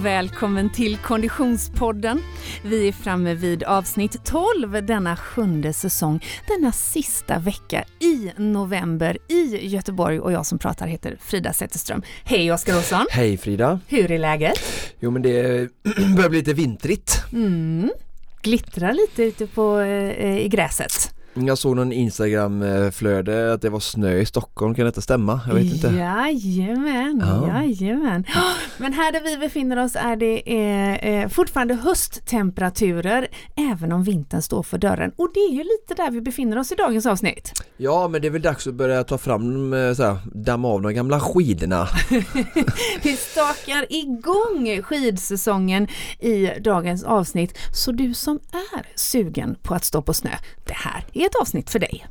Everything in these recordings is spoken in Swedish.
och välkommen till Konditionspodden. Vi är framme vid avsnitt 12 denna sjunde säsong, denna sista vecka i november i Göteborg och jag som pratar heter Frida Zetterström. Hej Oskar Olsson! Hej Frida! Hur är läget? Jo men det börjar bli lite vintrigt. Mm. Glittrar lite ute på, eh, i gräset. Jag såg någon Instagram-flöde att det var snö i Stockholm, kan detta stämma? Jag vet inte. Jajamän, Ja. jajamän. Men här där vi befinner oss är det eh, eh, fortfarande hösttemperaturer även om vintern står för dörren. Och det är ju lite där vi befinner oss i dagens avsnitt. Ja men det är väl dags att börja ta fram, eh, så här, damma av de gamla skidorna. Vi stakar igång skidsäsongen i dagens avsnitt. Så du som är sugen på att stå på snö, det här är ett avsnitt för dig.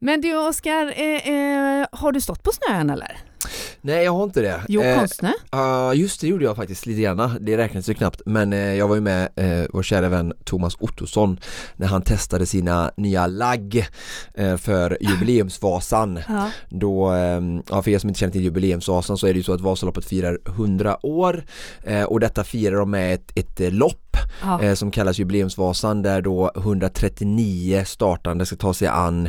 Men du Oskar, eh, eh, har du stått på snön eller? Nej jag har inte det. Jo, Eh, konstsnö. Ja just det gjorde jag faktiskt lite grann, det räknas ju knappt men eh, jag var ju med eh, vår kära vän Thomas Ottosson när han testade sina nya lagg eh, för jubileumsvasan. Ja. Då, eh, ja för er som inte känner till jubileumsvasan så är det ju så att Vasaloppet firar 100 år eh, och detta firar de med ett, ett eh, lopp Ja. eh, som kallas jubileumsvasan där då 139 startande ska ta sig an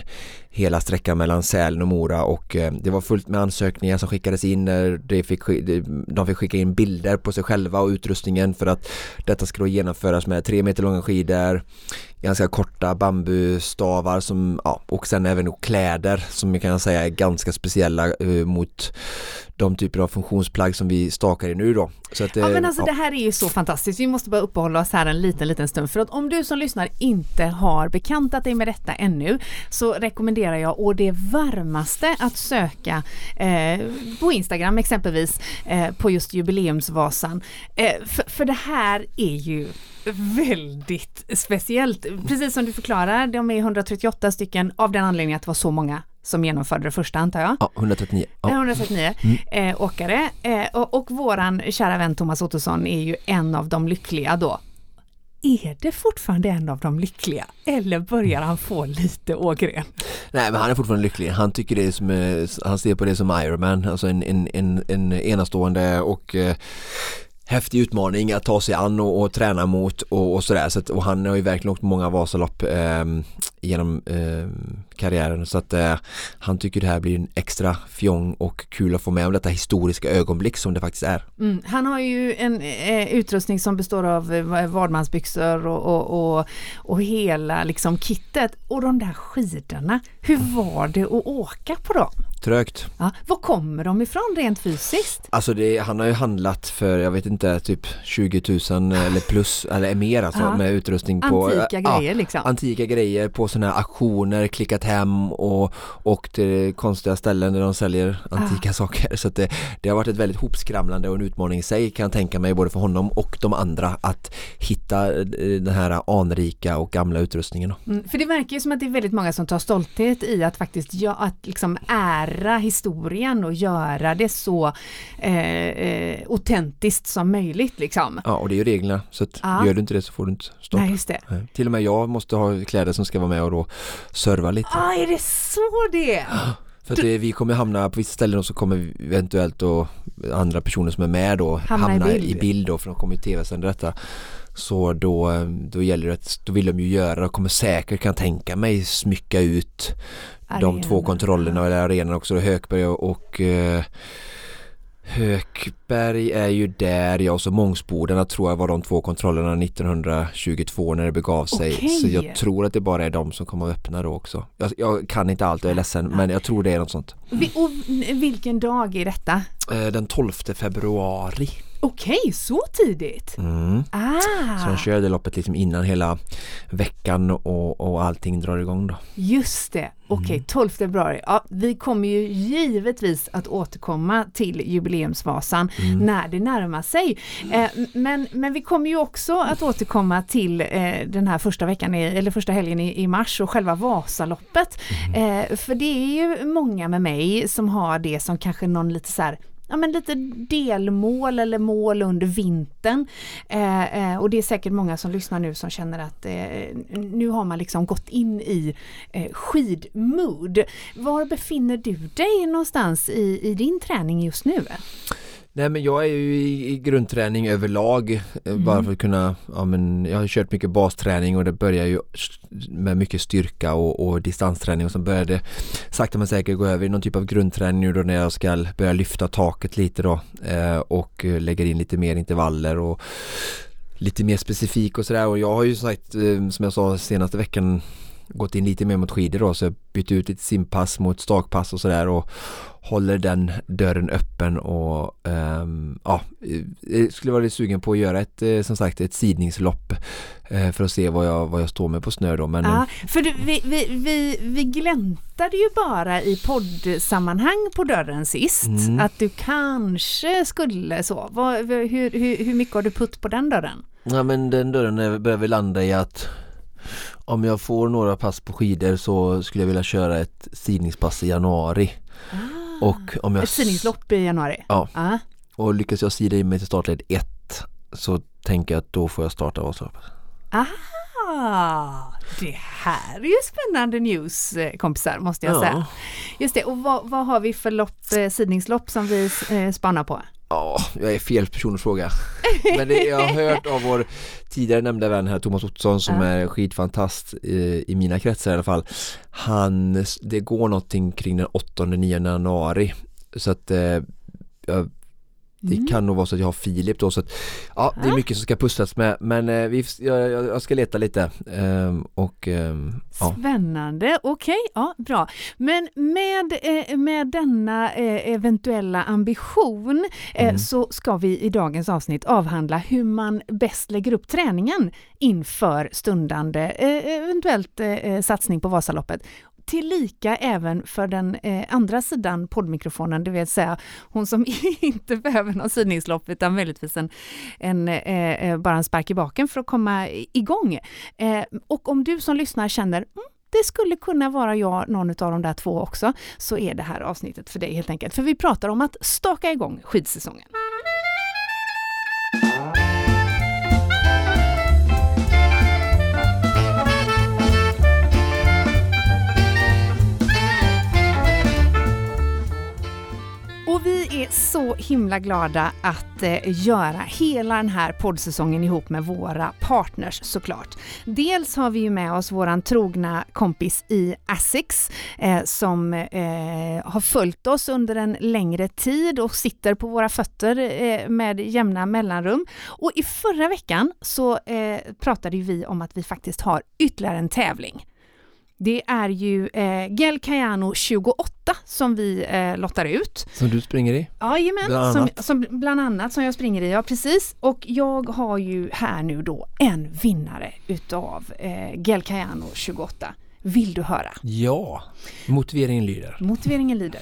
hela sträckan mellan Sälen och Mora och eh, det var fullt med ansökningar som skickades in eh, där fick, de fick skicka in bilder på sig själva och utrustningen för att detta ska då genomföras med tre meter långa skidor ganska korta bambustavar som, ja, och sen även kläder som jag kan säga är ganska speciella eh, mot de typer av funktionsplagg som vi stakar i nu då. Att, Ja eh, men alltså ja. det här är ju så fantastiskt. Vi måste bara uppehålla oss här en liten, liten stund. För att om du som lyssnar inte har bekantat dig med detta ännu så rekommenderar jag å det varmaste att söka eh, på Instagram exempelvis eh, på just jubileumsvasan. Eh, för, för det här är ju väldigt speciellt. Precis som du förklarar, de är 138 stycken av den anledningen att det var så många som genomförde det första antar jag. Ja, 139. Ja. Ja. 139 eh, åkare eh, och, och våran kära vän Thomas Ottosson är ju en av de lyckliga då. Är det fortfarande en av de lyckliga eller börjar han få lite ågren? Nej men han är fortfarande lycklig. Han tycker det är som, eh, han ser på det som Ironman, alltså en, en, en, en enastående och eh, häftig utmaning att ta sig an och, och träna mot och, och sådär. Så att, och han har ju verkligen åkt många Vasalopp eh, genom eh, karriären så att eh, han tycker det här blir en extra fjong och kul att få med om detta historiska ögonblick som det faktiskt är. Mm, han har ju en eh, utrustning som består av eh, vadmansbyxor och, och, och, och hela liksom kittet. Och de där skidorna, hur var det att åka på dem? Trögt. Ja, var kommer de ifrån rent fysiskt? Alltså det, han har ju handlat för, jag vet inte, typ 20 000 eller plus, eller mer alltså Ja. med utrustning på Antika ja, grejer liksom. antika grejer på sådana här auktioner, klickat hem och åkt till konstiga ställen där de säljer antika saker. Så det, det har varit ett väldigt hopskramlande och en utmaning i sig kan jag tänka mig både för honom och de andra att hitta eh, den här anrika och gamla utrustningen. Mm, för det verkar ju som att det är väldigt många som tar stolthet i att faktiskt ja, att liksom ära historien och göra det så eh, eh, autentiskt som möjligt liksom. Ja och det är ju reglerna så att Ja. gör du inte det så får du inte starta. Nej, just det. Nej. Till och med jag måste ha kläder som ska vara med och då serva lite. Ah, är det så det För att det, vi kommer hamna på vissa ställen och så kommer vi eventuellt då andra personer som är med då Hamna i hamna, bild. i bild då för de kommer ju tv-sända detta. Så då, då gäller det att, då vill de ju göra och kommer säkert kan tänka mig smycka ut de Arenan. två kontrollerna eller arenan också, då, Hökberg och, och eh, Hökberg är ju där, ja och så Mångsbodarna tror jag var de två kontrollerna 1922 när det begav sig. Okej. Så jag tror att det bara är de som kommer att öppna då också. Jag, jag kan inte allt, jag är ledsen, men jag tror det är något sånt. Vi, och vilken dag är detta? Eh, Den 12 februari. Okej, så tidigt? Mm. Ah, Så de kör det loppet liksom innan hela veckan och, och allting drar igång då. just det. Okej, 12 februari. Ja, vi kommer ju givetvis att återkomma till jubileumsvasan när det närmar sig. Eh, men, men vi kommer ju också att återkomma till eh, den här första veckan, i, eller första helgen i, i mars och själva Vasaloppet. Eh, för det är ju många med mig som har det som kanske någon lite så här ja, men lite delmål eller mål under vintern. Eh, eh, och det är säkert många som lyssnar nu som känner att eh, nu har man liksom gått in i eh, skidmood. Var befinner du dig någonstans i, i din träning just nu? Nej men jag är ju i, i grundträning överlag eh, mm. bara för att kunna, ja men jag har kört mycket basträning och det börjar ju med mycket styrka och, och distansträning och så började sakta men säkert gå över i någon typ av grundträning nu då när jag ska börja lyfta taket lite då eh, och lägger in lite mer intervaller och lite mer specifik och sådär och jag har ju sagt eh, som jag sa senaste veckan gått in lite mer mot skidor då så jag bytt ut ett simpass mot stakpass och sådär och håller den dörren öppen och um, ja, skulle vara lite sugen på att göra ett eh, som sagt ett sidningslopp uh, för att se vad jag, vad jag står med på snö då. Men, ja, för du, vi, vi, vi, vi gläntade ju bara i poddsammanhang på dörren sist mm. att du kanske skulle så. Vad, hur, hur, hur mycket har du putt på den dörren? Ja men den dörren behöver landa i att om jag får några pass på skidor så skulle jag vilja köra ett sidningspass i januari. Och om jag... Ett sidningslopp i januari? Ja. Ah. Och lyckas jag sida in mig till startled 1 så tänker jag att då får jag starta Vasaloppet. Ah, det här är ju spännande news eh, kompisar måste jag ja. säga. Just det, och vad, vad har vi för lopp, eh, sidningslopp som vi eh, spanar på? Ja, jag är fel person att fråga. Men det, jag har hört av vår tidigare nämnda vän här Thomas Ottosson som ja. är skidfantast i, i mina kretsar i alla fall. Han, det går någonting kring den 8-9 januari. Så att eh, jag det mm. kan nog vara så att jag har Filip då så att ja det är mycket som ska pusslas med men eh, vi, jag, jag, ska leta lite eh, och eh, ja. Spännande, okej, okay, ja bra. Men med, eh, med denna eh, eventuella ambition eh, mm. så ska vi i dagens avsnitt avhandla hur man bäst lägger upp träningen inför stundande eventuellt satsning på Vasaloppet tillika även för den eh, andra sidan poddmikrofonen, det vill säga hon som inte behöver någon sidningslopp utan möjligtvis en, en eh, eh bara en spark i baken för att komma igång. Eh, och om du som lyssnar känner mm, det skulle kunna vara jag, någon av de där två också, så är det här avsnittet för dig helt enkelt. För vi pratar om att staka igång skidsäsongen. Så himla glada att eh, göra hela den här poddsäsongen ihop med våra partners såklart. Dels har vi ju med oss våran trogna kompis i Asics eh, som eh, har följt oss under en längre tid och sitter på våra fötter eh, med jämna mellanrum. Och i förra veckan så eh, pratade vi om att vi faktiskt har ytterligare en tävling. Det är ju eh, Gel Cayano 28 som vi eh, lottar ut. Som du springer i? Jajamän, bland som, som, bland annat som jag springer i, ja precis. Och jag har ju här nu då en vinnare utav eh, Gel Cayano 28. Vill du höra? Ja, motiveringen lyder. Motiveringen lyder.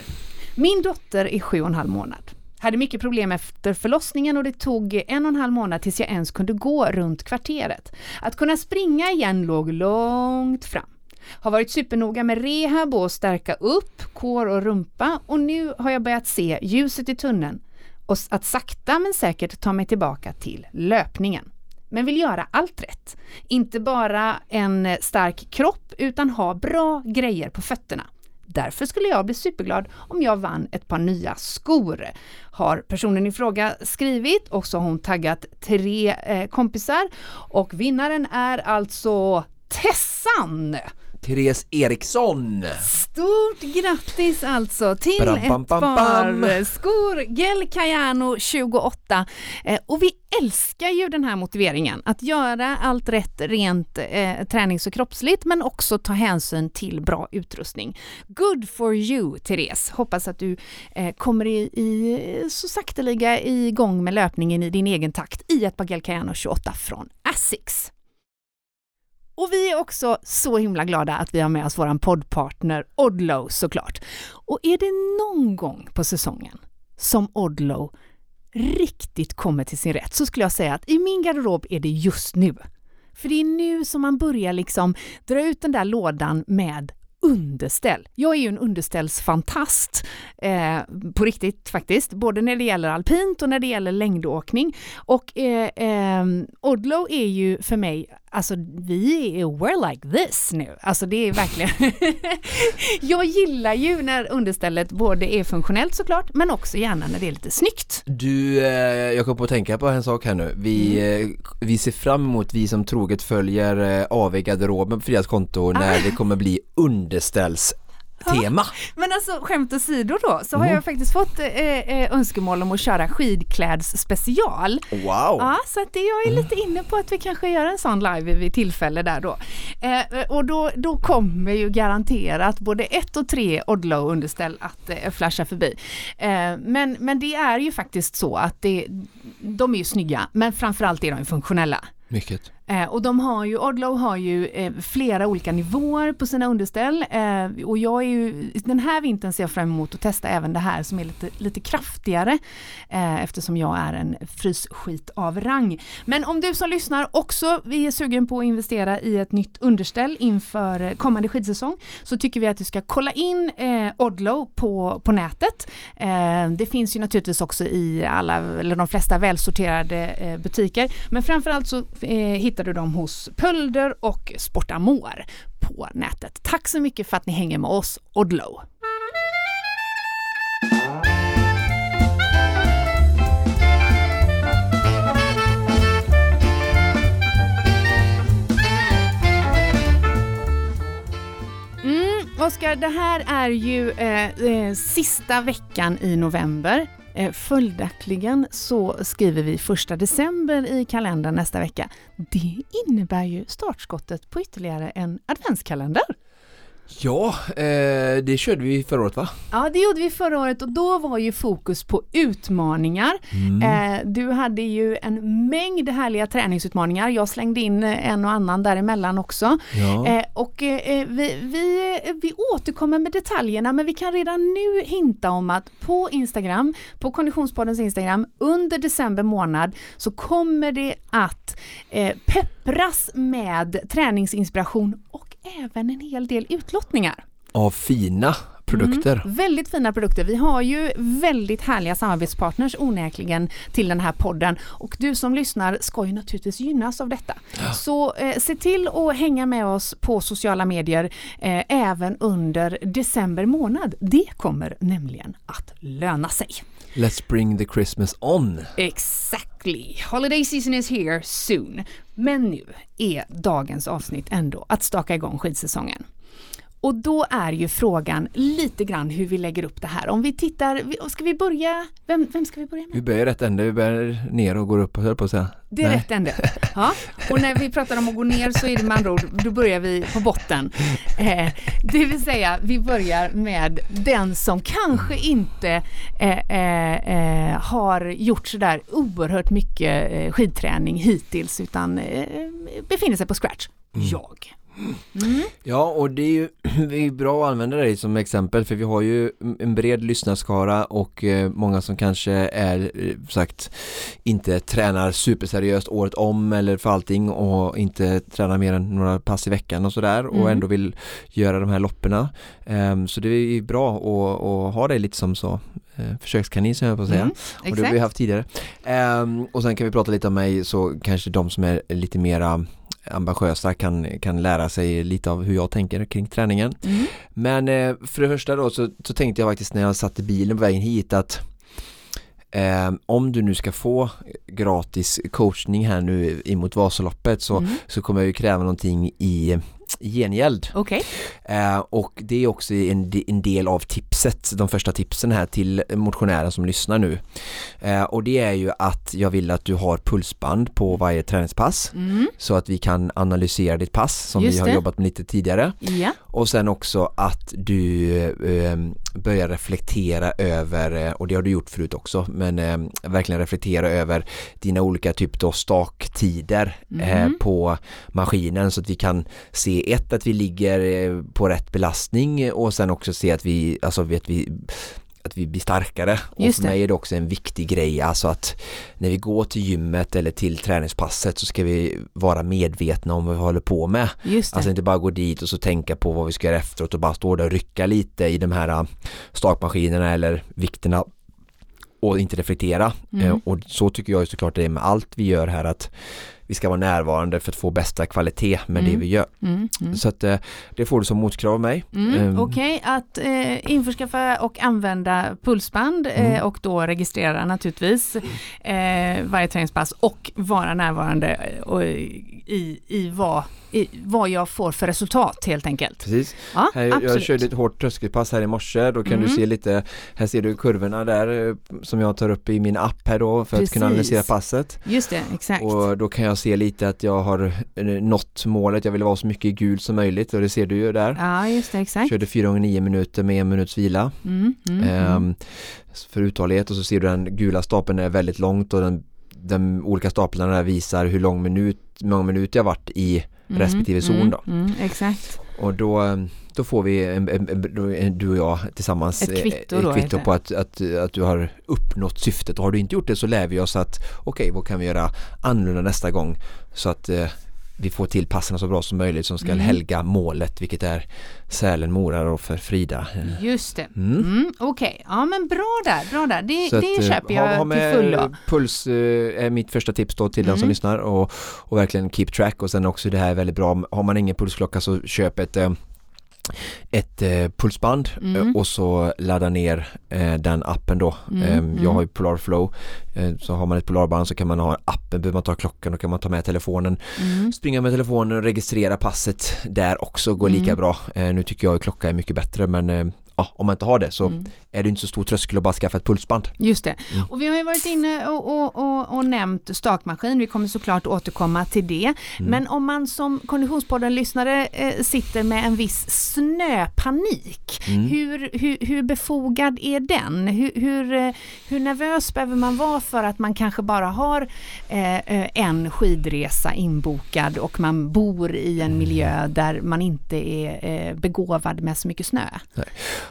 Min dotter är sju och en halv månad. Hade mycket problem efter förlossningen och det tog en och en halv månad tills jag ens kunde gå runt kvarteret. Att kunna springa igen låg långt fram. Har varit supernoga med rehab och stärka upp kår och rumpa och nu har jag börjat se ljuset i tunneln och att sakta men säkert ta mig tillbaka till löpningen. Men vill göra allt rätt. Inte bara en stark kropp utan ha bra grejer på fötterna. Därför skulle jag bli superglad om jag vann ett par nya skor. Har personen i fråga skrivit och så har hon taggat tre eh, kompisar och vinnaren är alltså Tessan! Therese Eriksson. Stort grattis alltså till bam, bam, bam, ett par skor, Gel Cayano 28. Eh, och vi älskar ju den här motiveringen, att göra allt rätt rent eh, tränings och kroppsligt men också ta hänsyn till bra utrustning. Good for you Therese! Hoppas att du eh, kommer i, i, så sakteliga igång med löpningen i din egen takt i ett par Gel Cayano 28 från Asics. Och vi är också så himla glada att vi har med oss vår poddpartner Odlow såklart. Och är det någon gång på säsongen som Odlow riktigt kommer till sin rätt så skulle jag säga att i min garderob är det just nu. För det är nu som man börjar liksom dra ut den där lådan med underställ. Jag är ju en underställsfantast eh, på riktigt faktiskt, både när det gäller alpint och när det gäller längdåkning. Och eh, eh, Odlo är ju för mig, alltså vi är, we're like this nu. Alltså det är verkligen, jag gillar ju när understället både är funktionellt såklart, men också gärna när det är lite snyggt. Du, eh, jag kom på att tänka på en sak här nu. Vi, mm. eh, vi ser fram emot, vi som troget följer eh, AV garderoben på Frias konto, när ah. det kommer bli underställs tema. Men alltså skämt åsido då, så har mm. jag faktiskt fått eh, eh, önskemål om att köra skidkläds special. Wow! Ja, så att det, jag är lite inne på att vi kanske gör en sån live vid tillfälle där då. Eh, och då, då kommer ju garanterat både ett och tre Odlow underställ att eh, flasha förbi. Eh, men, men det är ju faktiskt så att det, de är ju snygga, men framförallt är de funktionella. Mycket. Eh, och de har ju, Odlow har ju eh, flera olika nivåer på sina underställ eh, och jag är ju, den här vintern ser jag fram emot att testa även det här som är lite, lite kraftigare eh, eftersom jag är en frysskit av rang. Men om du som lyssnar också är sugen på att investera i ett nytt underställ inför eh, kommande skidsäsong så tycker vi att du ska kolla in eh, Odlow på, på nätet. Eh, det finns ju naturligtvis också i alla, eller de flesta välsorterade eh, butiker men framförallt så eh, hittar hittar du dem hos Pölder och Sportamor på nätet. Tack så mycket för att ni hänger med oss, Odlow! Mm, Oskar, det här är ju eh, eh, sista veckan i november. Eh, följaktligen så skriver vi första december i kalendern nästa vecka. Det innebär ju startskottet på ytterligare en adventskalender. Ja, eh, det körde vi förra året va? Ja, det gjorde vi förra året och då var ju fokus på utmaningar. Mm. Eh, du hade ju en mängd härliga träningsutmaningar. Jag slängde in en och annan däremellan också. Ja. Eh, och eh, vi, vi, vi återkommer med detaljerna men vi kan redan nu hinta om att på Instagram, på Konditionspoddens Instagram under december månad så kommer det att eh, peppras med träningsinspiration och även en hel del utlottningar. Av fina produkter. Mm, väldigt fina produkter. Vi har ju väldigt härliga samarbetspartners onekligen till den här podden och du som lyssnar ska ju naturligtvis gynnas av detta. Ja. Så eh, se till att hänga med oss på sociala medier eh, även under december månad. Det kommer nämligen att löna sig. Let's bring the Christmas on! Exactly! Holiday season is here soon. Men nu är dagens avsnitt ändå att staka igång skidsäsongen. Och då är ju frågan lite grann hur vi lägger upp det här. Om vi tittar, ska vi börja, vem, vem ska vi börja med? Vi börjar rätt ände, vi börjar ner och går upp, höll på att säga. Det är Nej. rätt ände. Ja. Och när vi pratar om att gå ner så är det med andra ord, då börjar vi på botten. Eh, det vill säga, vi börjar med den som kanske inte eh, eh, eh har gjort sådär oerhört mycket eh, skidträning hittills utan eh, befinner sig på scratch. Mm. Jag. Mm. Ja och det är ju det är bra att använda dig som exempel för vi har ju en bred lyssnarskara och eh, många som kanske är eh, sagt inte tränar superseriöst året om eller för allting och inte tränar mer än några pass i veckan och sådär mm. och ändå vill göra de här lopperna. Um, så det är bra att, att ha dig lite som så eh, försökskanin som jag på att säga. Mm, och det har vi haft tidigare. Um, och sen kan vi prata lite om mig så kanske de som är lite mera ambitiösa kan, kan lära sig lite av hur jag tänker kring träningen. Mm. Men eh, för det första då så, så tänkte jag faktiskt när jag satt i bilen på vägen hit att eh, om du nu ska få gratis coachning här nu emot Vasaloppet så, mm. så kommer jag ju kräva någonting i gengäld. Okay. Eh, och det är också en, en, del av tipset, de första tipsen här till motionären som lyssnar nu. Eh, och det är ju att jag vill att du har pulsband på varje träningspass mm. så att vi kan analysera ditt pass som Just vi har det. jobbat med lite tidigare. Ja. Och sen också att du eh, börjar reflektera över, eh, och det har du gjort förut också, men eh, verkligen reflektera över dina olika typ då staktider mm. på maskinen så att vi kan se ett att vi ligger eh, på rätt belastning och sen också se att vi, alltså vet vi att vi blir starkare. Och för mig är det också en viktig grej, alltså att när vi går till gymmet eller till träningspasset så ska vi vara medvetna om vad vi håller på med. Alltså inte bara gå dit och så tänka på vad vi ska göra efteråt och bara stå där och rycka lite i de här äh, stakmaskinerna eller vikterna och inte reflektera. Mm. Eh, Och så tycker jag såklart det är med allt vi gör här att vi ska vara närvarande för att få bästa kvalitet med det Mm. vi gör. Mm, mm. Så att eh, det får du som motkrav av mig. Mm, Ehm, Okej, att eh, införskaffa och använda pulsband eh, Mm. och då registrera naturligtvis eh, varje träningspass och vara närvarande eh, och, i, i, vad, i vad jag får för resultat helt enkelt. Precis. Ja, Här, jag absolut. körde ett hårt tröskelpass här i morse, då kan Mm. du se lite, här ser du kurvorna där eh, som jag tar upp i min app här då för att kunna Precis. analysera passet. Just det, exakt. Och då kan jag se lite att jag har eh, nått målet, jag vill vara så mycket gul som möjligt och det ser du ju där. Ja, just det, exakt. Körde 4 gånger 9 minuter med en minuts vila. Mm, mm, mm. Ehm, för uthållighet och så ser du den gula stapeln är väldigt långt och den, de olika staplarna visar hur lång minut, många minuter jag varit i Mm, respektive zon mm, då. Mm, exakt. Och då, eh, då får vi, en, en, du och jag tillsammans Ett eh, kvitto ett då, kvitto på att, att, att du har uppnått syftet. Och har du inte gjort det så lär vi oss att okej, vad kan vi göra annorlunda nästa gång? Så att eh, vi får till passen så bra som möjligt som ska Mm. helga målet vilket är Sälen-Mora och för Frida. Just det. Mm. Mm, Okej, ja men bra där, bra där. Det, Så att, det eh, köper ha- jag ha till med fullo. Puls eh, är mitt första tips då till den som Mm. lyssnar och, och verkligen keep track och sen också det här är väldigt bra. Har man ingen pulsklocka så köp ett eh, ett eh, pulsband Mm. eh, och så ladda ner eh, den appen då. Mm, Eh, mm. Jag har ju Polar Flow eh, så har man ett Polarband så kan man ha appen, behöver man ta klockan och kan man ta med telefonen. Mm. Springa med telefonen och registrera passet där också går lika Mm. bra. Eh, Nu tycker jag att klocka är mycket bättre men eh, ja, om man inte har det så Mm. är det inte så stor tröskel att bara skaffa ett pulsband. Just det. Mm. Och vi har ju varit inne och, och, och, och nämnt stakmaskin. Vi kommer såklart återkomma till det. Mm. Men om man som Konditionspodden-lyssnare eh, sitter med en viss snöpanik, Mm. hur, hur, hur befogad är den? Hur, hur, eh, hur nervös behöver man vara för att man kanske bara har eh, eh, en skidresa inbokad och man bor i en miljö där man inte är eh, begåvad med så mycket snö?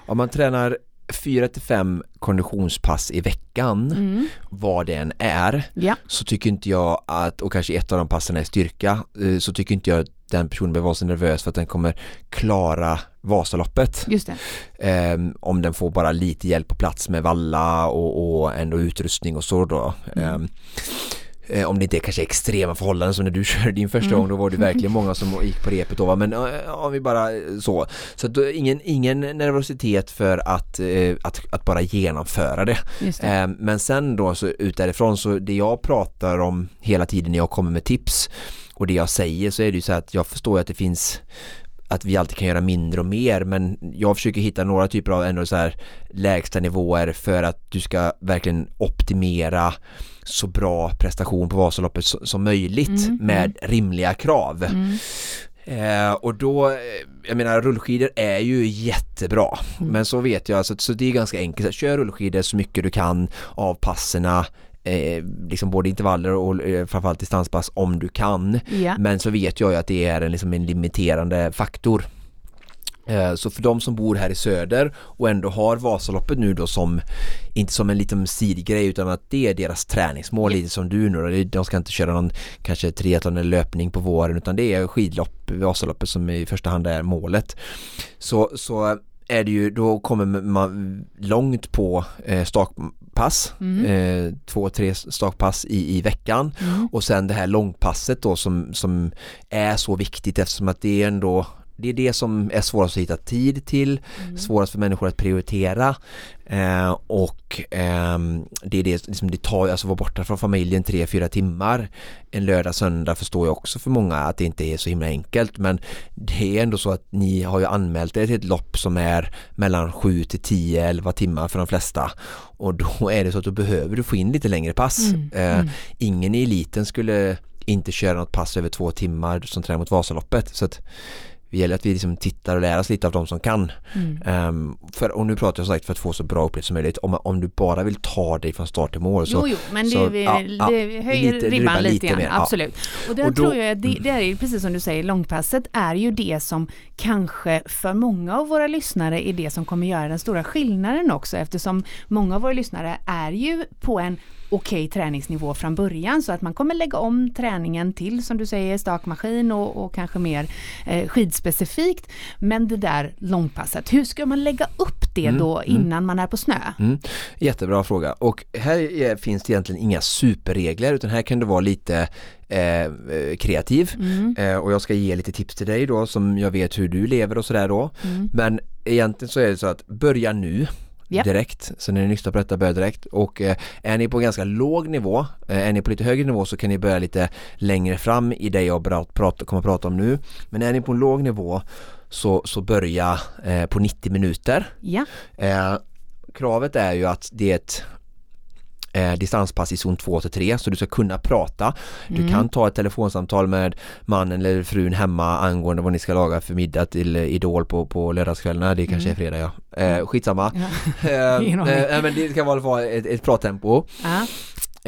Om man tränar 4 till 5 konditionspass i veckan, Mm. vad det än är, Ja. så tycker inte jag att, och kanske ett av de passen är styrka, eh, så tycker inte jag att den personen behöver vara så nervös för att den kommer klara Vasaloppet. Just. Ehm, om den får bara lite hjälp på plats med valla och, och ändå utrustning och så då. Mm. Eh, om det inte är kanske extrema förhållanden som när du körde din första Mm. gång då var det verkligen många som gick på repet då va? men eh, om vi bara eh, så så att ingen, ingen nervositet för att, eh, att, att bara genomföra det det. Eh, Men sen då så ut därifrån så det jag pratar om hela tiden när jag kommer med tips och det jag säger så är det ju så att jag förstår att det finns att vi alltid kan göra mindre och mer men jag försöker hitta några typer av ändå så här lägsta nivåer för att du ska verkligen optimera så bra prestation på Vasaloppet som möjligt Mm, med rimliga krav. Mm. Eh, och då, eh, jag menar rullskidor är ju jättebra Mm. men så vet jag, så, så det är ganska enkelt, kör rullskidor så mycket du kan av passerna eh, liksom både intervaller och eh, framförallt distanspass om du kan Ja. men så vet jag ju att det är en, liksom en limiterande faktor Så för de som bor här i söder och ändå har Vasaloppet nu då som inte som en liten sidgrej utan att det är deras träningsmål lite som du nu då. De ska inte köra någon kanske triathlon eller löpning på våren utan det är skidlopp, Vasaloppet som i första hand är målet. Så, så är det ju, då kommer man långt på eh, stakpass, Mm. eh, två, tre stakpass i, i veckan Mm. och sen det här långpasset då som, som är så viktigt eftersom att det är ändå det är det som är svårast att hitta tid till, Mm. svårast för människor att prioritera eh, och ehm, det är det, liksom det tar, alltså vara borta från familjen tre fyra timmar en lördag, söndag förstår jag också för många att det inte är så himla enkelt men det är ändå så att ni har ju anmält er till ett lopp som är mellan 7 till 10, 11 timmar för de flesta och då är det så att då behöver du få in lite längre pass. Mm, Eh, mm. ingen i eliten skulle inte köra något pass över två timmar som tränar mot Vasaloppet. Så att det gäller att vi liksom tittar och lär oss lite av de som kan. Mm. Um, för, och nu pratar jag sagt för att få så bra upplevelse som möjligt. Om, om du bara vill ta dig från start till mål så... Jo, jo, men det, så, vi, ja, det höjer lite- ribban lite, grann, mer, ja. absolut. Och där Och då- tror jag, det, det är precis som du säger, långpasset är ju det som kanske för många av våra lyssnare är det som kommer göra den stora skillnaden också eftersom många av våra lyssnare är ju på en okej träningsnivå från början så att man kommer lägga om träningen till som du säger stakmaskin och, och kanske mer eh, skidspecifikt. Men det där långpasset, hur ska man lägga upp det då innan man är på snö? Mm, jättebra fråga och här är, finns det egentligen inga superregler utan här kan du vara lite eh, kreativ Mm. eh, och jag ska ge lite tips till dig då som jag vet hur du lever och sådär då. Mm. Men egentligen så är det så att börja nu Japp. direkt, så när ni lyssnar på detta börja direkt och eh, är ni på ganska låg nivå, eh, är ni på lite högre nivå så kan ni börja lite längre fram i det jag bra- prata, kommer att prata om nu. Men är ni på en låg nivå så, så börja eh, på 90 minuter. Ja, Eh, kravet är ju att det är ett eh, distanspass i zon 2 till 3 så du ska kunna prata. Du Mm. kan ta ett telefonsamtal med mannen eller frun hemma angående vad ni ska laga för middag till eh, Idol på, på lördagskvällarna. Det kanske är fredag ja. Eh, skitsamma. Mm. ja. Eh, aning. eh, men det ska vara ett, ett bra tempo. ja.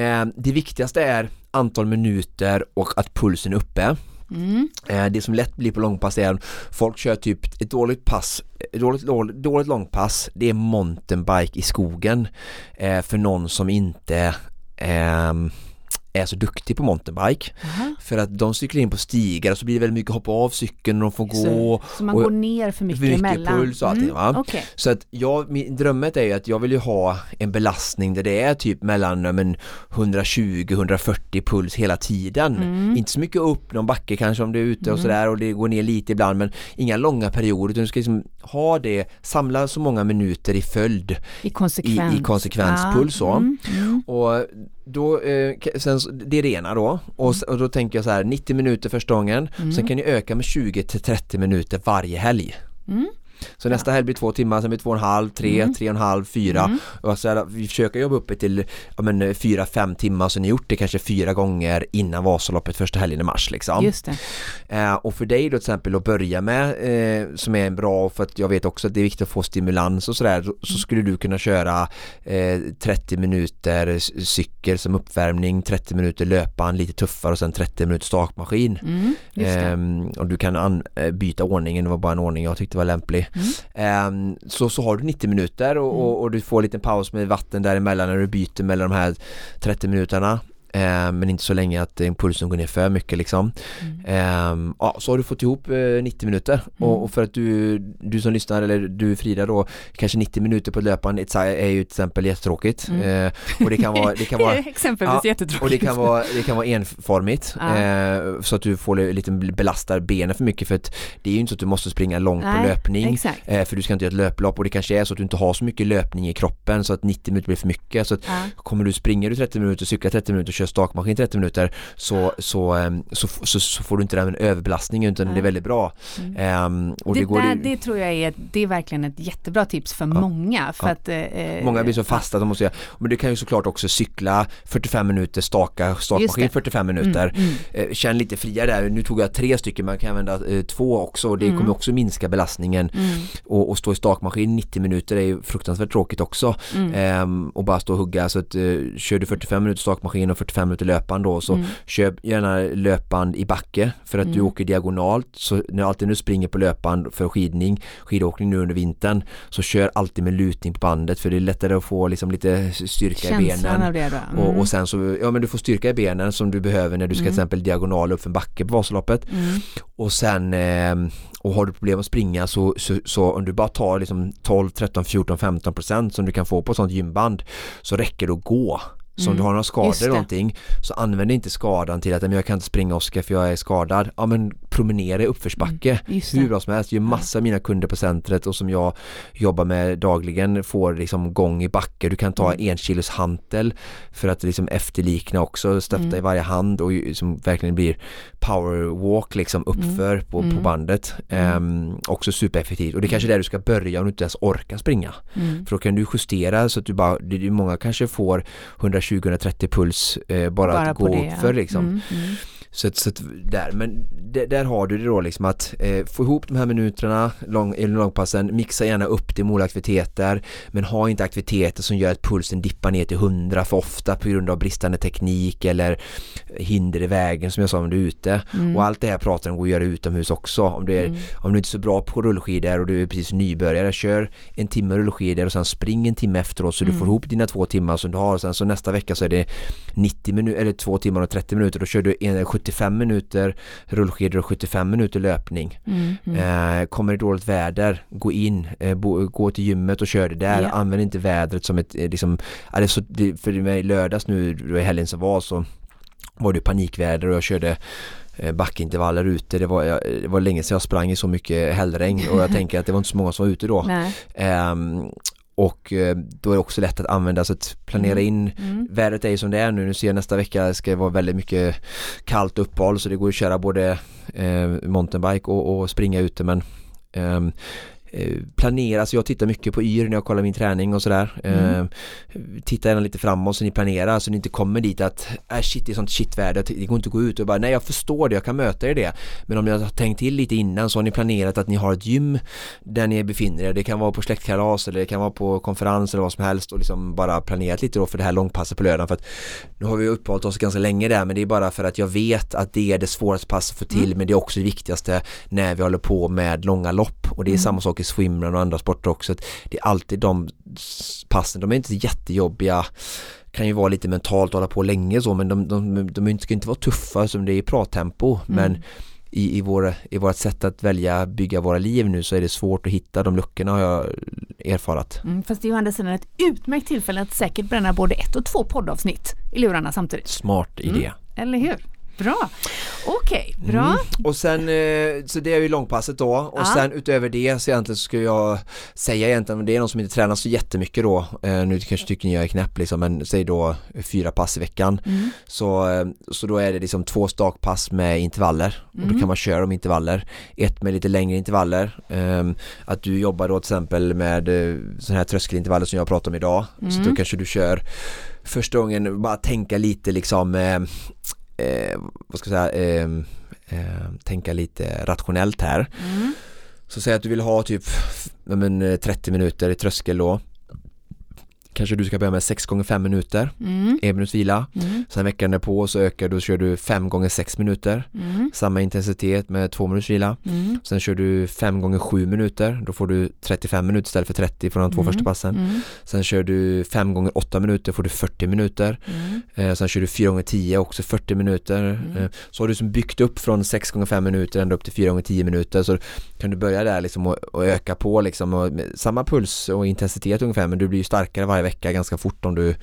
Eh, det viktigaste är antal minuter och att pulsen är uppe. Mm. Eh, det som lätt blir på långpass är att folk kör typ ett dåligt pass, ett dåligt, dåligt, dåligt långpass, det är mountainbike i skogen eh, för någon som inte ehm, är så duktig på mountainbike. Aha. För att de cyklar in på stigar och så blir det väldigt mycket hoppa av cykeln och de får gå. Så, så man och- går ner för mycket, för mycket emellan? puls och allting, va? Okej. Så att jag, min, drömmet är ju att jag vill ju ha en belastning där det är typ mellan ja, men, 120-140 puls hela tiden. Mm. Inte så mycket upp någon backe kanske om du är ute och sådär och det går ner lite ibland men inga långa perioder utan du ska liksom ha det, samla så många minuter i följd I konsekvens. i, i konsekvenspuls så. Mm, mm. Och då, eh, sen, det är det ena då och, s- och då tänker jag så här 90 minuter första gången sen kan ni öka med 20 till 30 minuter varje helg. Mm. Så nästa helg blir två timmar, sen blir två och en halv, tre, Mm. tre och en halv, fyra. Mm. Och så här, vi försöker jobba upp det till ja, men, fyra, fem timmar så ni har gjort det kanske fyra gånger innan Vasaloppet första helgen i mars liksom. Just. Eh, och för dig då till exempel att börja med eh, som är en bra för att jag vet också att det är viktigt att få stimulans och sådär så, så skulle du kunna köra eh, 30 minuter cykel som uppvärmning, 30 minuter löpan lite tuffare och sen 30 minuter stakmaskin. Mm. Ehm, och du kan an, eh, byta ordningen, det var bara en ordning jag tyckte var lämplig. Mm. Så, så har du 90 minuter och, och, och du får en liten paus med vatten däremellan när du byter mellan de här 30 minuterna. Ehm, men inte så länge att eh, pulsen går ner för mycket liksom. Mm. Ehm, ja, så har du fått ihop eh, 90 minuter Mm. och, för att du, du som lyssnar eller du Frida då kanske 90 minuter på löpande är ju till exempel jättetråkigt Mm. Ehm, och det kan vara, det kan vara exempelvis Ja, jättetråkigt. och det kan vara, det kan vara enformigt Ja. eh, så att du får li- lite belastar benen för mycket för att det är ju inte så att du måste springa långt på Nej, löpning Exakt. eh, för du ska inte göra ett löplopp och det kanske är så att du inte har så mycket löpning i kroppen så att 90 minuter blir för mycket så att Ja. kommer du springer du 30 minuter, cyklar 30 minuter, kör stakmaskin 30 minuter så, så, ehm, så, så, så får du inte den överbelastningen utan Nej. det är väldigt bra. Mm. Ehm, och det, det, går där, det tror jag är, det är verkligen ett jättebra tips för många. För Ja. att, eh, Många blir så fasta att de måste göra, men du kan ju såklart också cykla 45 minuter, staka stakmaskin det. 45 minuter. Mm, mm. Eh, Känn lite friare där, nu tog jag tre stycken, man kan använda eh, två också och det Mm. kommer också minska belastningen. Mm, Och, och stå i stakmaskin 90 minuter är ju fruktansvärt tråkigt också. mm, Ehm, och bara stå och hugga så att eh, kör du 45 minuter stakmaskin och 45 minuter löpband då så mm. köp gärna löpband i backe för att du Mm. åker diagonalt så när alltid du springer på löpband för skidning, skidåkning nu under vintern så kör alltid med lutning på bandet för det är lättare att få liksom lite styrka i Känslan benen av det då. och, Mm. och sen så, ja men du får styrka i benen som du behöver när du ska Mm. till exempel diagonal upp för en backe på Vasaloppet Mm. och sen eh, och har du problem att springa så, så, så om du bara tar liksom 12, 13, 14, 15 procent som du kan få på ett sånt gymband så räcker det att gå. Så om Mm, du har några skador eller någonting så använd inte skadan till att "Men jag kan inte springa Oskar för jag är skadad. Ja men promenera i uppförsbacke. Mm. Hur bra som helst. Ju massa av mina kunder på centret och som jag jobbar med dagligen får liksom gång i backe. Du kan ta Mm. en kilos hantel för att liksom efterlikna också, stötta Mm. i varje hand och som verkligen blir powerwalk liksom uppför på, på Mm. bandet. Ehm, också supereffektivt och det är kanske är där du ska börja om du inte ens orkar springa. Mm. För då kan du justera så att du bara, det är många kanske får 120-130 puls eh, bara, Bara att gå det, upp för liksom. Mm, mm. Så, så där, men där har du det då liksom att eh, få ihop de här minuterna lång, långpassen, mixa gärna upp det med olika aktiviteter men ha inte aktiviteter som gör att pulsen dippar ner till 100 för ofta på grund av bristande teknik eller hinder i vägen som jag sa om du är ute Mm. och allt det här pratar om går att göra utomhus också om du, är, Mm. om du inte är så bra på rullskidor och du är precis nybörjare kör en timme rullskidor och sen spring en timme efteråt så du Mm. får ihop dina två timmar som du har och sen så nästa vecka så är det 90 minuter eller två timmar och 30 minuter då kör du en, 75 minuter rullskidor och 75 minuter löpning Mm. Mm. eh, kommer det dåligt väder gå in, eh, bo, gå till gymmet och kör det där, Ja. använd inte vädret som ett eh, liksom, ja, det är så, det, för mig lördags nu i helgen som var så var det panikväder och jag körde eh, backintervaller ute. Det var, jag, det var länge sedan jag sprang i så mycket hällregn och jag tänker att det var inte så många som var ute då. Nej. Och eh, då är det också lätt att använda så att planera in Mm. Vädret är ju som det är nu, nu ser jag nästa vecka ska det vara väldigt mycket kallt uppehåll så det går att köra både eh, mountainbike och, och springa ute men eh, planera, så jag tittar mycket på yr när jag kollar min träning och sådär. Mm. Eh, titta gärna lite framåt så ni planerar så ni inte kommer dit att äh, shit det är sånt shitväder, det går inte att gå ut och bara nej jag förstår det, jag kan möta er det. Men om ni har tänkt till lite innan så har ni planerat att ni har ett gym där ni befinner er. Det kan vara på släktkalas eller det kan vara på konferens eller vad som helst och liksom bara planerat lite då för det här långpasset på lördagen för att nu har vi uppehållit oss ganska länge där men det är bara för att jag vet att det är det svåraste passet att få till Mm. men det är också det viktigaste när vi håller på med långa lopp och det är Mm. samma sak i swimrun och andra sporter också. Det är alltid de passen, de är inte jättejobbiga kan ju vara lite mentalt hålla på länge så men de, de, de, ska inte vara tuffa som det är i prattempo men Mm. i, i, vår, i vårt sätt att välja bygga våra liv nu så är det svårt att hitta de luckorna har jag erfarat. Mm, fast det är ju andra sidan ett utmärkt tillfälle att säkert bränna både ett och två poddavsnitt i lurarna samtidigt. Smart Mm. idé. Eller hur? Bra. Okej, bra. Mm. Och sen, eh, så det är ju långpasset då och Ja. sen utöver det så egentligen så skulle jag säga egentligen, det är någon som inte tränar så jättemycket då, eh, nu kanske tycker ni jag är knäpp liksom, men säg då fyra pass i veckan. Mm. Så, eh, så då är det liksom två stakpass med intervaller och då Mm. kan man köra de intervaller. Ett med lite längre intervaller. Ehm, att du jobbar då till exempel med sådana här tröskelintervaller som jag pratar om idag. Så Mm. då kanske du kör första gången bara tänka lite liksom eh, eh, vad ska jag säga eh, eh, tänka lite rationellt här. Mm. Så säg att du vill ha typ men, eh, 30 minuter i tröskel då. Kanske du ska börja med 6 gånger 5 minuter, Mm. en minuts vila. Mm. Sen veckan därpå så ökar du, kör du 5 gånger 6 minuter. Mm. Samma intensitet med 2 minuters vila. Mm. Sen kör du 5 gånger 7 minuter. Då får du 35 minuter istället för 30 från de två Mm. första passen. Mm. Sen kör du 5 gånger 8 minuter får du 40 minuter. Mm. Eh, sen kör du 4 gånger 10 också 40 minuter. Eh, så har du som byggt upp från 6 gånger 5 minuter ända upp till 4 gånger 10 minuter. Så kan du börja där liksom och, och öka på liksom. Och samma puls och intensitet ungefär men du blir ju starkare varje vecka ganska fort om du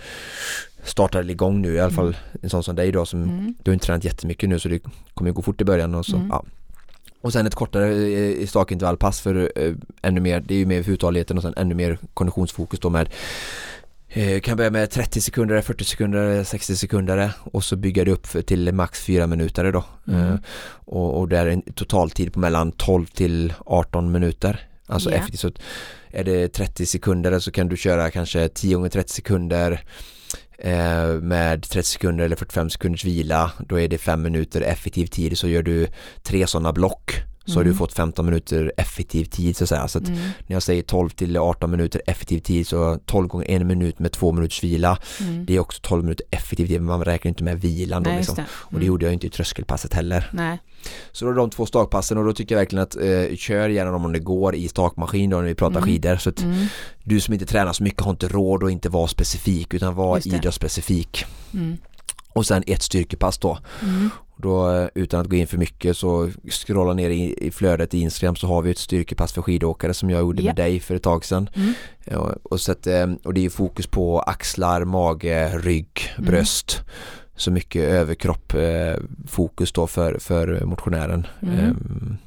startar igång nu i alla fall en sån som dig då som Mm. du har inte tränat jättemycket nu så det kommer gå fort i början och så, Mm. ja. Och sen ett kortare eh, stakintervallpass för eh, ännu mer, det är ju mer för uthålligheten och sen ännu mer konditionsfokus då med eh, kan börja med 30 sekunder, 40 sekunder, 60 sekunder och så bygga det upp till max 4 minuter då. Mm. Eh, och, och där är en totaltid på mellan 12 till 18 minuter. Alltså Ja. effektivt är det 30 sekunder så kan du köra kanske 10 gånger 30 sekunder eh, med 30 sekunder eller 45 sekunders vila. Då är det 5 minuter effektiv tid så gör du tre sådana block så har Mm. du fått 15 minuter effektiv tid så att säga. Så att Mm. när jag säger 12 till 18 minuter effektiv tid så 12 gånger en minut med två minuters vila. Mm. Det är också 12 minuter effektiv tid men man räknar inte med vilan då Nej, liksom. det. Och det gjorde jag inte i tröskelpasset heller. Nej. Så då är de två stakpassen och då tycker jag verkligen att eh, kör gärna dem om det går i stakmaskin då när vi pratar Mm. skidor. Så att Mm. du som inte tränar så mycket har inte råd att inte vara specifik utan vara idrottsspecifik. Mm. Och sen ett styrkepass då. Mm. Då eh, utan att gå in för mycket så scrolla ner i, i flödet i Instagram så har vi ett styrkepass för skidåkare som jag gjorde Ja. med dig för ett tag sedan. Mm. Ja, och, så att, eh, och det är fokus på axlar, mage, rygg, Mm. bröst. Så mycket överkropp eh, fokus då för, för motionären. Mm. Ehm,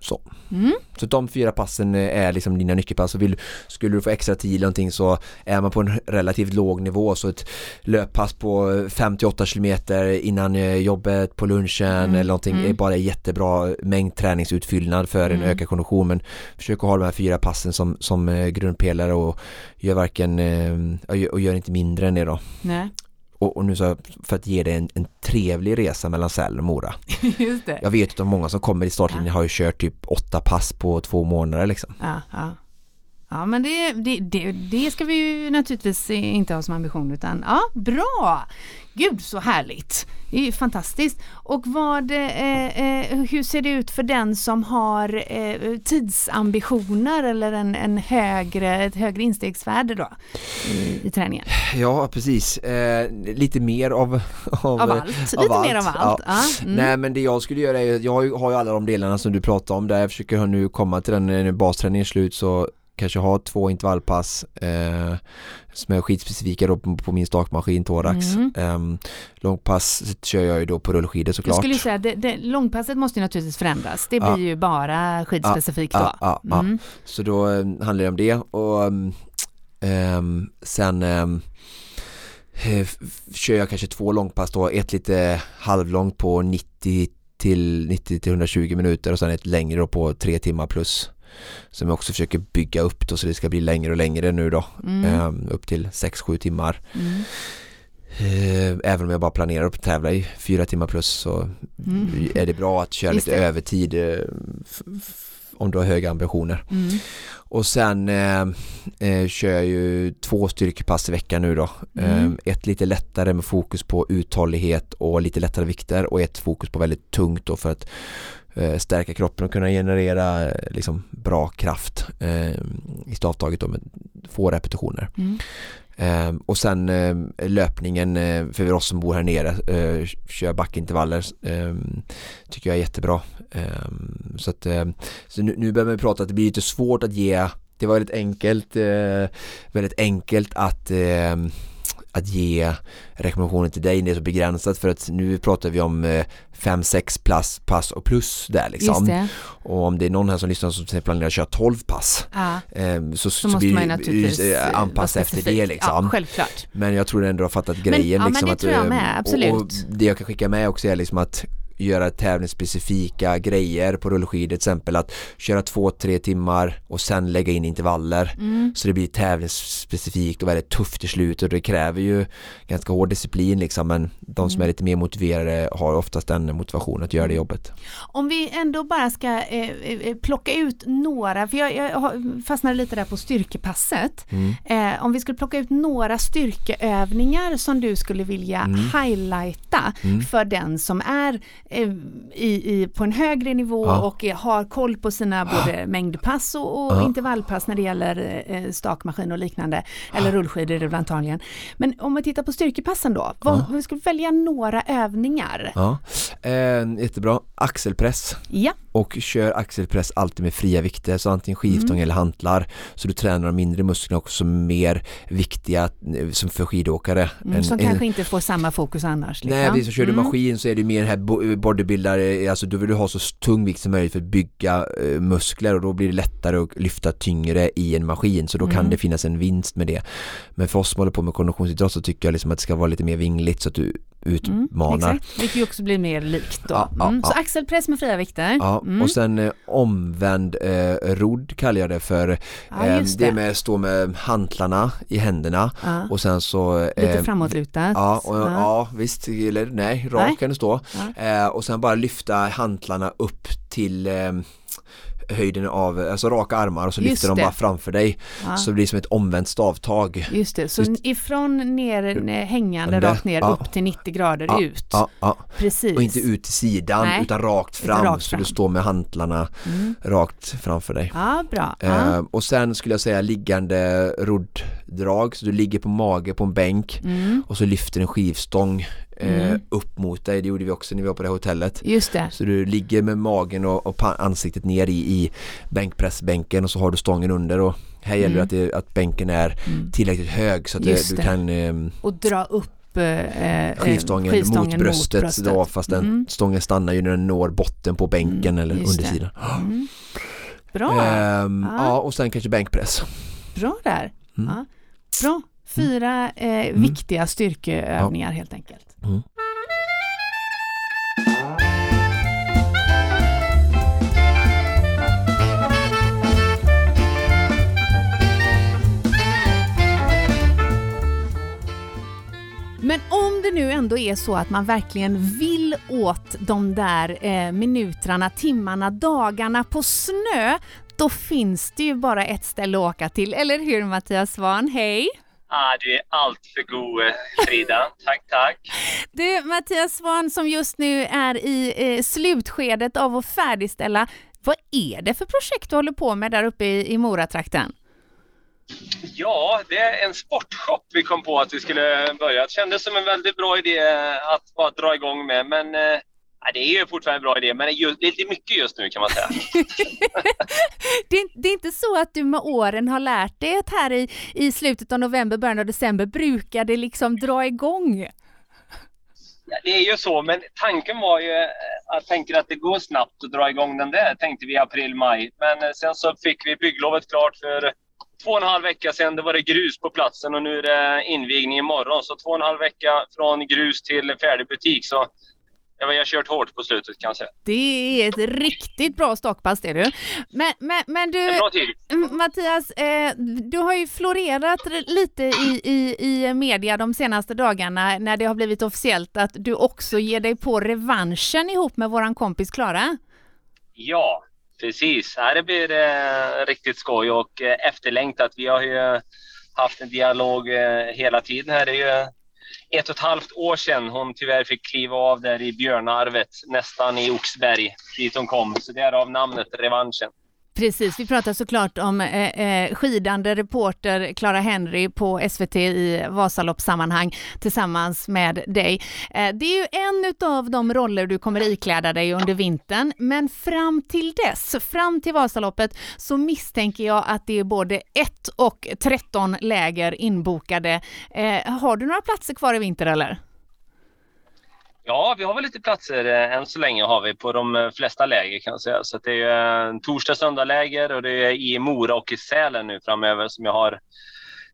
så. Mm. så de fyra passen är liksom dina nyckelpass och vill, skulle du få extra tid eller någonting så är man på en relativt låg nivå så ett löppass på 5-8 kilometer innan eh, jobbet på lunchen Mm. eller någonting Mm. är bara jättebra mängd träningsutfyllnad för en Mm. ökad kondition men försök att ha de här fyra passen som, som eh, grundpelare och gör varken eh, och gör inte mindre än det då. Nej. Och, och nu så för att ge dig en, en trevlig resa mellan Sälen och Mora. Just det. Jag vet att många som kommer i startlinjen Ja. har ju kört typ åtta pass på två månader liksom. Ja, ja. Ja men det, det, det, det ska vi ju naturligtvis inte ha som ambition utan ja, bra! Gud så härligt! Det är ju fantastiskt. Och vad, eh, eh, hur ser det ut för den som har eh, tidsambitioner eller en, en högre, ett högre instegsvärde då i, i träningen? Ja precis, eh, lite mer av, av, Av allt, lite mer av allt. Ja. Mm. Nej men det jag skulle göra är, jag har ju alla de delarna som du pratade om där jag försöker nu komma till den när basträningen är slut så kanske ha två intervallpass eh, som är skidspecifika då på, på min stakmaskin Thorax. Mm. Eh, långpass kör jag ju då på rullskidor Jag såklart. skulle säga det, det, långpasset måste ju naturligtvis förändras. Det blir Ja. ju bara skidspecifikt Ja, då. ja. Mm. Så då eh, handlar det om det och ehm, sen ehm, eh, kör jag kanske två långpass då, ett lite halvlångt på 90 till 90 till 120 minuter och sen ett längre då på tre timmar plus som jag också försöker bygga upp då så det ska bli längre och längre nu då Mm. ehm, upp till 6-7 timmar Mm. Eh, även om jag bara planerar att tävla i fyra timmar plus så Mm. är det bra att köra Just lite det. övertid eh, om du har höga ambitioner. Mm. Och sen eh, eh, kör jag ju två styrkepass i veckan nu då. Mm. Eh, ett lite lättare med fokus på uthållighet och lite lättare vikter och ett fokus på väldigt tungt då för att stärka kroppen och kunna generera eh, liksom bra kraft eh, i stavtaget då med få repetitioner. Mm. Eh, och sen eh, löpningen eh, för oss som bor här nere, eh, kör backintervaller, eh, tycker jag är jättebra. Eh, så att, eh, så nu, nu behöver vi prata att det blir lite svårt att ge, det var väldigt enkelt, eh, väldigt enkelt att eh, att ge rekommendationer till dig det är så begränsat för att nu pratar vi om 5-6 pass, pass och plus där liksom. Och om det är någon här som lyssnar som planerar att köra 12 pass Ja. eh, så, Så, så, måste man naturligtvis eh, eh, anpassa efter det liksom. Ja, självklart. Men jag tror ändå har fattat grejen. ja, men liksom, det att, tror jag eh, med, absolut. Och, och det jag kan skicka med också är liksom att göra tävlingsspecifika grejer på rullskidor till exempel att köra två, tre timmar och sen lägga in intervaller Mm. så det blir tävlingsspecifikt och väldigt tufft i slutet och det kräver ju ganska hård disciplin liksom men de som Mm. är lite mer motiverade har oftast den motivation att göra det jobbet. Om vi ändå bara ska eh, eh, plocka ut några, för jag, jag fastnade lite där på styrkepasset. Mm. Eh, om vi skulle plocka ut några styrkeövningar som du skulle vilja Mm. highlighta Mm. för den som är eh, i, i, på en högre nivå Ja. och eh, har koll på sina både mängdpass och, och Ja. intervallpass när det gäller eh, stakmaskin och liknande. Eller rullskidor är det antagligen. Men om vi tittar på styrkepassen då, vad, Ja. vi skulle välja några övningar. Ja, eh, jättebra. Axelpress Ja, och kör axelpress alltid med fria vikter så antingen skivstång Mm. eller hantlar så du tränar de mindre musklerna också mer viktiga eh, som för skidåkare. mm, En- som en- kanske inte får samma fokus annars. Liksom. Nej, precis, kör du Mm. maskin så är det mer här bo- bodybuilder, eh, alltså då vill du ha så tung vikt som möjligt för att bygga eh, muskler och då blir det lättare att lyfta tyngre i en maskin så då kan Mm. det finnas en vinst med det. Men för oss som håller på med konditionsidrott så tycker jag liksom att det ska vara lite mer vingligt så att du utmanar. exakt. Vilket ju också blir mer likt då. Ja, ja, mm. Så ja. axelpress med fria vikter. Ja, Mm. och sen eh, omvänd eh, rodd kallar jag det för. Ja, Eh, just det det. med stå med hantlarna i händerna Ja. och sen så Lite eh, framåtlutat. Ja, och, ja. visst, eller nej, rak kan det stå. Ja. Eh, och sen bara lyfta hantlarna upp till eh, höjden av, alltså raka armar och så Just lyfter de bara framför dig. Ja. Så det blir som ett omvänt stavtag. Just det, så Just- ifrån ner, ner, hängande rakt ner ja. upp till 90 grader Ja, ut. Precis. Och inte ut till sidan Nej, utan rakt fram rakt så fram. du står med hantlarna Mm. rakt framför dig. Ja, bra. Eh, och sen skulle jag säga liggande rodddrag så du ligger på mage på en bänk Mm. och så lyfter en skivstång eh, Mm. upp mot dig. Det gjorde vi också när vi var på det här hotellet. Just det. Så du ligger med magen och, och ansiktet ner i, i bänkpressbänken och så har du stången under och här gäller det Mm. att, det, att bänken är Mm. tillräckligt hög så att det, du det. kan eh, Och dra upp eh, eh, skivstången, skivstången mot, bröstet, Då, fast den Mm. stången stannar ju när den når botten på bänken Mm, eller det. undersidan. Mm. Bra, Ehm, Ja. ja, och sen kanske bänkpress. bra där. Mm. Ja. Bra. Fyra eh, viktiga styrkeövningar helt enkelt. Mm. Men om det nu ändå är så att man verkligen vill åt de där eh, minuterna, timmarna, dagarna på snö, då finns det ju bara ett ställe att åka till, eller hur Mattias Svahn? Hej! Ah, du är allt för god Frida. tack, tack. Du Mattias Svahn som just nu är i eh, slutskedet av att färdigställa, vad är det för projekt du håller på med där uppe i, i Moratrakten? Ja, det är en sportshop vi kom på att vi skulle börja. Det kändes som en väldigt bra idé att bara dra igång med, men eh, det är ju fortfarande en bra idé, men det är lite mycket just nu kan man säga. det, är, det, är, inte så att du med åren har lärt dig att här i, i slutet av november, början av december brukar det liksom dra igång? Ja, det är ju så, men tanken var ju eh, att tänker att det går snabbt att dra igång den där, tänkte vi i april, maj. Men eh, sen så fick vi bygglovet klart för två och en halv vecka sedan. Då var det grus på platsen och nu är det invigning imorgon. Så två och en halv vecka från grus till färdig butik. Så Ja, vi har kört hårt på slutet kan jag säga. Det är ett riktigt bra stockpass det du. Men, men, men du, Mattias, eh, du har ju florerat lite i, i, i media de senaste dagarna när det har blivit officiellt att du också ger dig på revanschen ihop med våran kompis Klara. Ja, precis. Det blir eh, riktigt skoj och eh, efterlängtat. Vi har ju haft en dialog eh, hela tiden här. Det är ju ett och ett halvt år sedan hon tyvärr fick kliva av där i Björnarvet, nästan i Oxberg, dit hon kom. Så därav namnet Revanschen. Precis, vi pratar såklart om eh, eh skidande reporter Clara Henry på SVT i Vasaloppssammanhang tillsammans med dig. Eh, det är ju en av de roller du kommer ikläda dig under vintern, men fram till dess, fram till Vasaloppet, så misstänker jag att det är både 1 och 13 läger inbokade. Eh, har du några platser kvar i vinter eller? Ja, vi har väl lite platser eh, än så länge har vi på de eh, flesta läger kan jag säga. Så det är en torsdag söndag läger och det är i Mora och i Sälen nu framöver som jag har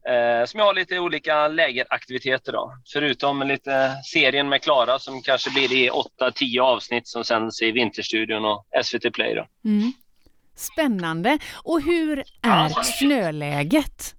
eh, som jag har lite olika lägeraktiviteter då. Förutom lite serien med Klara som kanske blir i 8-10 avsnitt som sänds i Vinterstudion och SVT Play då. Mm. Spännande. Och hur är snöläget?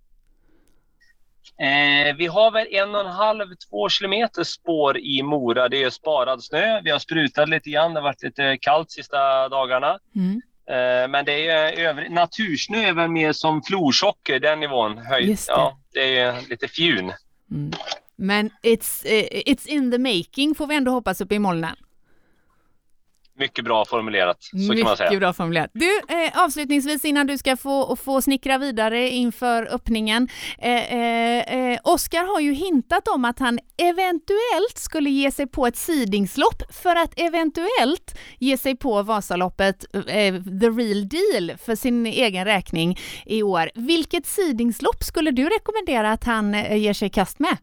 Eh, vi har väl en och en halv, två kilometer spår i Mora. Det är sparad snö. Vi har sprutat lite grann. Det har varit lite kallt sista dagarna. Mm. Eh, men det är övrig, natursnö är väl mer som florsocker, den nivån. Höjd. Det. Ja, det är lite fjun. Mm. Men it's, uh, it's in the making får vi ändå hoppas uppe i molnen. Mycket bra formulerat, så Mycket kan man säga. Mycket bra formulerat. Du, eh, avslutningsvis innan du ska få, få snickra vidare inför öppningen. Eh, eh, eh, Oskar har ju hintat om att han eventuellt skulle ge sig på ett sidingslopp för att eventuellt ge sig på Vasaloppet, eh, the real deal, för sin egen räkning i år. Vilket sidingslopp skulle du rekommendera att han eh, ger sig i kast med?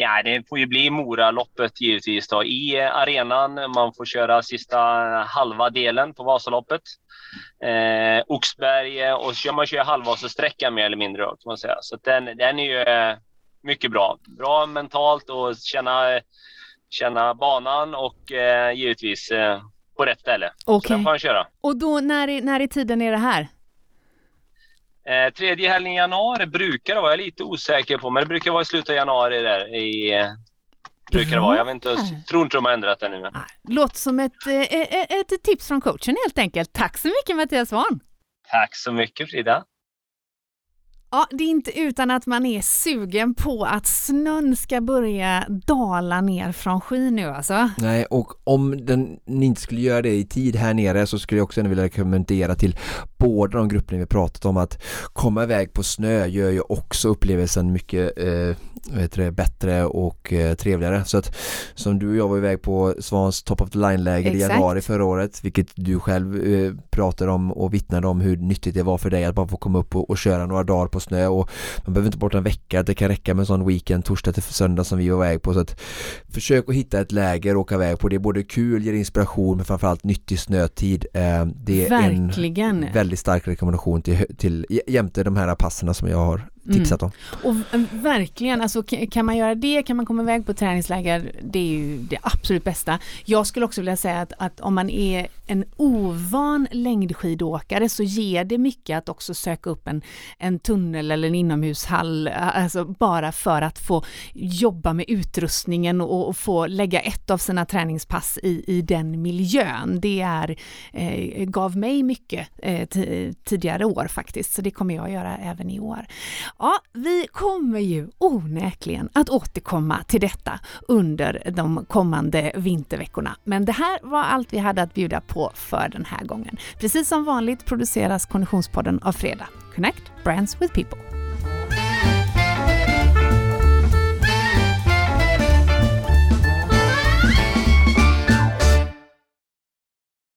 Ja, det får ju bli Moraloppet givetvis då. I arenan. Man får köra sista halva delen på Vasaloppet. Eh, Oxberg och man kör halvvasasträckan mer eller mindre då, kan man säga. Så den, den är ju eh, mycket bra. Bra mentalt och känna, känna banan och eh, givetvis eh, på rätt ställe. Okay. Så den får man köra. Och då, när, när i tiden är det här? Eh, tredje helgen i januari brukar det vara, jag är lite osäker på, men det brukar vara i slutet av januari där. I, eh, brukar det vara. Jag vet inte, tror inte de har ändrat det nu. Låter som ett, ett, eh, ett tips från coachen helt enkelt. Tack så mycket Mattias Svahn! Tack så mycket Frida! Ja, det är inte utan att man är sugen på att snön ska börja dala ner från skyn nu alltså. Nej, och om den inte skulle göra det i tid här nere så skulle jag också vilja rekommendera till båda de grupperna vi pratat om att komma iväg på snö gör ju också upplevelsen mycket eh, vet det, bättre och eh, trevligare. Så att som du och jag var iväg på Svans Top of the Line-läger i januari förra året, vilket du själv eh, pratade om och vittnade om hur nyttigt det var för dig att bara få komma upp och, och köra några dagar på snö och man behöver inte bort en vecka, det kan räcka med en sån weekend torsdag till söndag som vi var iväg på så att försök att hitta ett läger och åka iväg på. Det är både kul, ger inspiration men framförallt nyttig snötid. Eh, det är Verkligen. en väldigt stark rekommendation till, till jämte de här passerna som jag har tipsat om. Mm. Och verkligen, alltså kan man göra det, kan man komma iväg på träningsläger, det är ju det absolut bästa. Jag skulle också vilja säga att, att om man är en ovan längdskidåkare så ger det mycket att också söka upp en, en tunnel eller en inomhushall, alltså bara för att få jobba med utrustningen och, och få lägga ett av sina träningspass i, i den miljön. Det är, eh, gav mig mycket eh, tidigare år faktiskt, så det kommer jag göra även i år. Ja, vi kommer ju onekligen att återkomma till detta under de kommande vinterveckorna. Men det här var allt vi hade att bjuda på på för den här gången. Precis som vanligt produceras Konditionspodden av Fredag. Connect Brands with People.